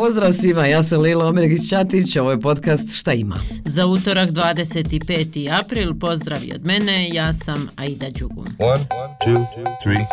Pozdrav svima, ja sam Lila Omergić Ćatić, ovo je podcast Šta ima? Za utorak 25. april pozdrav od mene, ja sam Aida Đugum. One, two, three,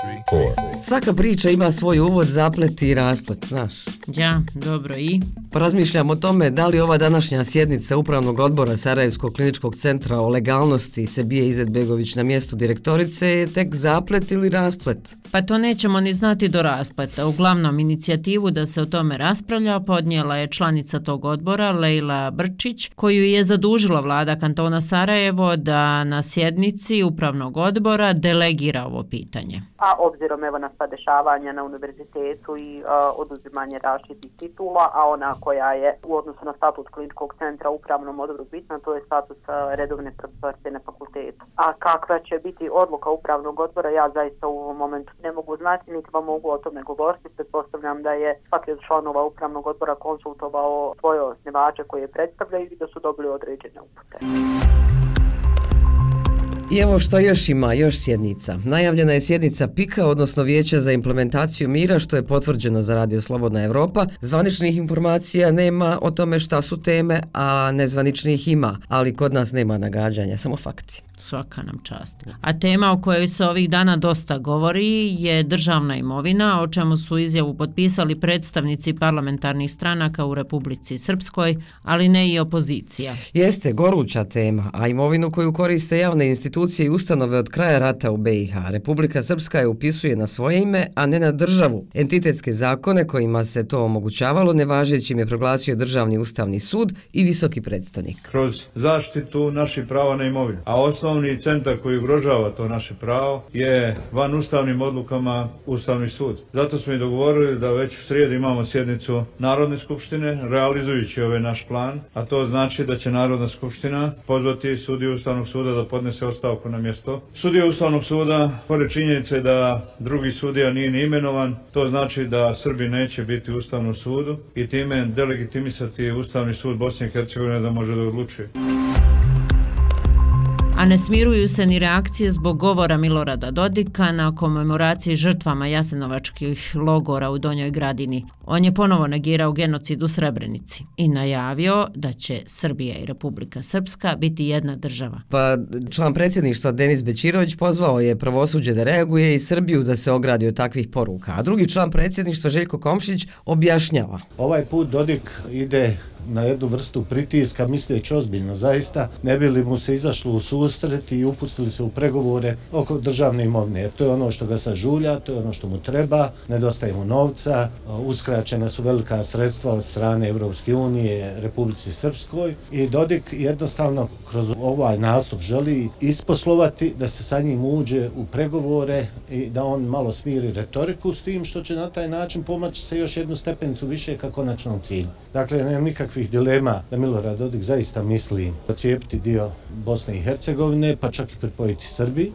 Svaka priča ima svoj uvod, zaplet i rasplet, znaš. Ja, dobro i? Porazmišljam o tome da li ova današnja sjednica Upravnog odbora Sarajevskog kliničkog centra o legalnosti Sebije Izetbegović na mjestu direktorice je tek zaplet ili rasplet? Pa to nećemo ni znati do raspleta. Uglavnom, inicijativu da se o tome raspravlja podnijela je članica tog odbora, Lejla Brčić, koju je zadužila vlada kantona Sarajevo da na sjednici upravnog odbora delegira ovo pitanje. A obzirom evo na sva dešavanja na univerzitetu i a, oduzimanje različitih titula, a ona koja je u odnosu na statut kliničkog centra upravnom odboru bitna, to je status a, redovne profesorce na fakultetu. A kakva će biti odluka upravnog odbora, ja zaista u ovom momentu ne mogu znati, niti vam mogu o tome govoriti. Pretpostavljam da je svaki od članova upravnog odbora konsultovao svoje osnivače koje predstavljaju i da su dobili određene upute. I evo što još ima, još sjednica. Najavljena je sjednica PIKA, odnosno Vijeća za implementaciju mira, što je potvrđeno za Radio Slobodna Evropa. Zvaničnih informacija nema o tome šta su teme, a nezvaničnih ima, ali kod nas nema nagađanja, samo fakti svaka nam čast. A tema o kojoj se ovih dana dosta govori je državna imovina, o čemu su izjavu potpisali predstavnici parlamentarnih stranaka u Republici Srpskoj, ali ne i opozicija. Jeste, goruća tema, a imovinu koju koriste javne institucije institucije i ustanove od kraja rata u BiH, Republika Srpska je upisuje na svoje ime, a ne na državu. Entitetske zakone kojima se to omogućavalo, nevažećim je proglasio Državni ustavni sud i visoki predstavnik. Kroz zaštitu naših prava na imovinu, a osnovni centar koji ugrožava to naše pravo je van ustavnim odlukama Ustavni sud. Zato smo i dogovorili da već u srijedu imamo sjednicu Narodne skupštine, realizujući ovaj naš plan, a to znači da će Narodna skupština pozvati sudiju Ustavnog suda da podnese ostavku na mjesto. Sudija Ustavnog suda, pored činjenice da drugi sudija nije ni imenovan, to znači da Srbi neće biti u Ustavnom sudu i time delegitimisati Ustavni sud Bosne i Hercegovine da može da odlučuje ne smiruju se ni reakcije zbog govora Milorada Dodika na komemoraciji žrtvama jasenovačkih logora u Donjoj gradini. On je ponovo negirao genocid u Srebrenici i najavio da će Srbija i Republika Srpska biti jedna država. Pa član predsjedništva Denis Bećirović pozvao je pravosuđe da reaguje i Srbiju da se ogradi od takvih poruka. A drugi član predsjedništva Željko Komšić objašnjava. Ovaj put Dodik ide na jednu vrstu pritiska, misleći ozbiljno zaista, ne bi li mu se izašlo u susret i upustili se u pregovore oko državne imovne. Jer to je ono što ga sažulja, to je ono što mu treba, nedostaje mu novca, uskraćena su velika sredstva od strane Evropske unije, Republici Srpskoj i Dodik jednostavno kroz ovaj nastup želi isposlovati da se sa njim uđe u pregovore i da on malo smiri retoriku s tim što će na taj način pomaći se još jednu stepenicu više ka konačnom cilju. Dakle, nema nikakve nikakvih dilema da Milorad Dodik zaista misli cijepiti dio Bosne i Hercegovine, pa čak i pripojiti Srbiji.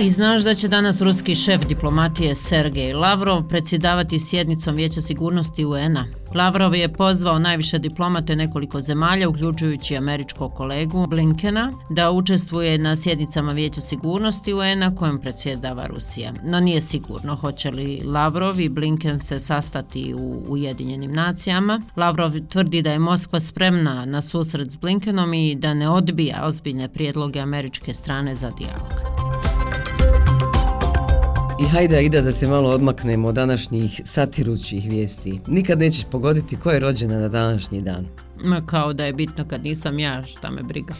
I znaš da će danas ruski šef diplomatije Sergej Lavrov predsjedavati sjednicom Vijeća sigurnosti UN-a. Lavrov je pozvao najviše diplomate nekoliko zemalja, uključujući američkog kolegu Blinkena, da učestvuje na sjednicama Vijeća sigurnosti UN-a kojem predsjedava Rusija. No nije sigurno hoće li Lavrov i Blinken se sastati u Ujedinjenim nacijama. Lavrov tvrdi da je Moskva spremna na susret s Blinkenom i da ne odbija ozbiljne prijedloge američke strane za dijalog. I hajde ide da se malo odmaknemo od današnjih satirućih vijesti. Nikad nećeš pogoditi ko je rođena na današnji dan. Ma kao da je bitno kad nisam ja, šta me briga.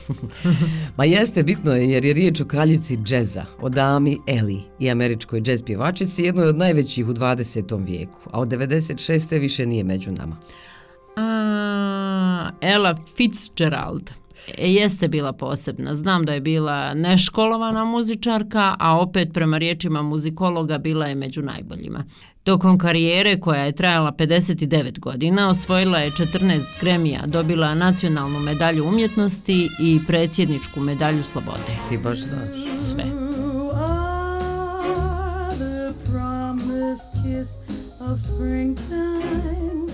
Ma jeste bitno jer je riječ o kraljici džeza, o dami Eli i američkoj džez pjevačici, jednoj od najvećih u 20. vijeku, a od 96. više nije među nama. A, Ella Fitzgerald. E, jeste bila posebna. Znam da je bila neškolovana muzičarka, a opet prema riječima muzikologa bila je među najboljima. Tokom karijere koja je trajala 59 godina, osvojila je 14 gremija, dobila nacionalnu medalju umjetnosti i predsjedničku medalju slobode. Ti baš znaš. Sve.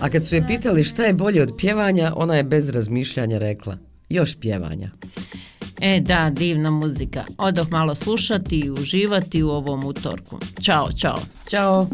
A kad su je pitali šta je bolje od pjevanja, ona je bez razmišljanja rekla – još pjevanja. E da, divna muzika. Odoh malo slušati i uživati u ovom utorku. Ćao, čao. Ćao.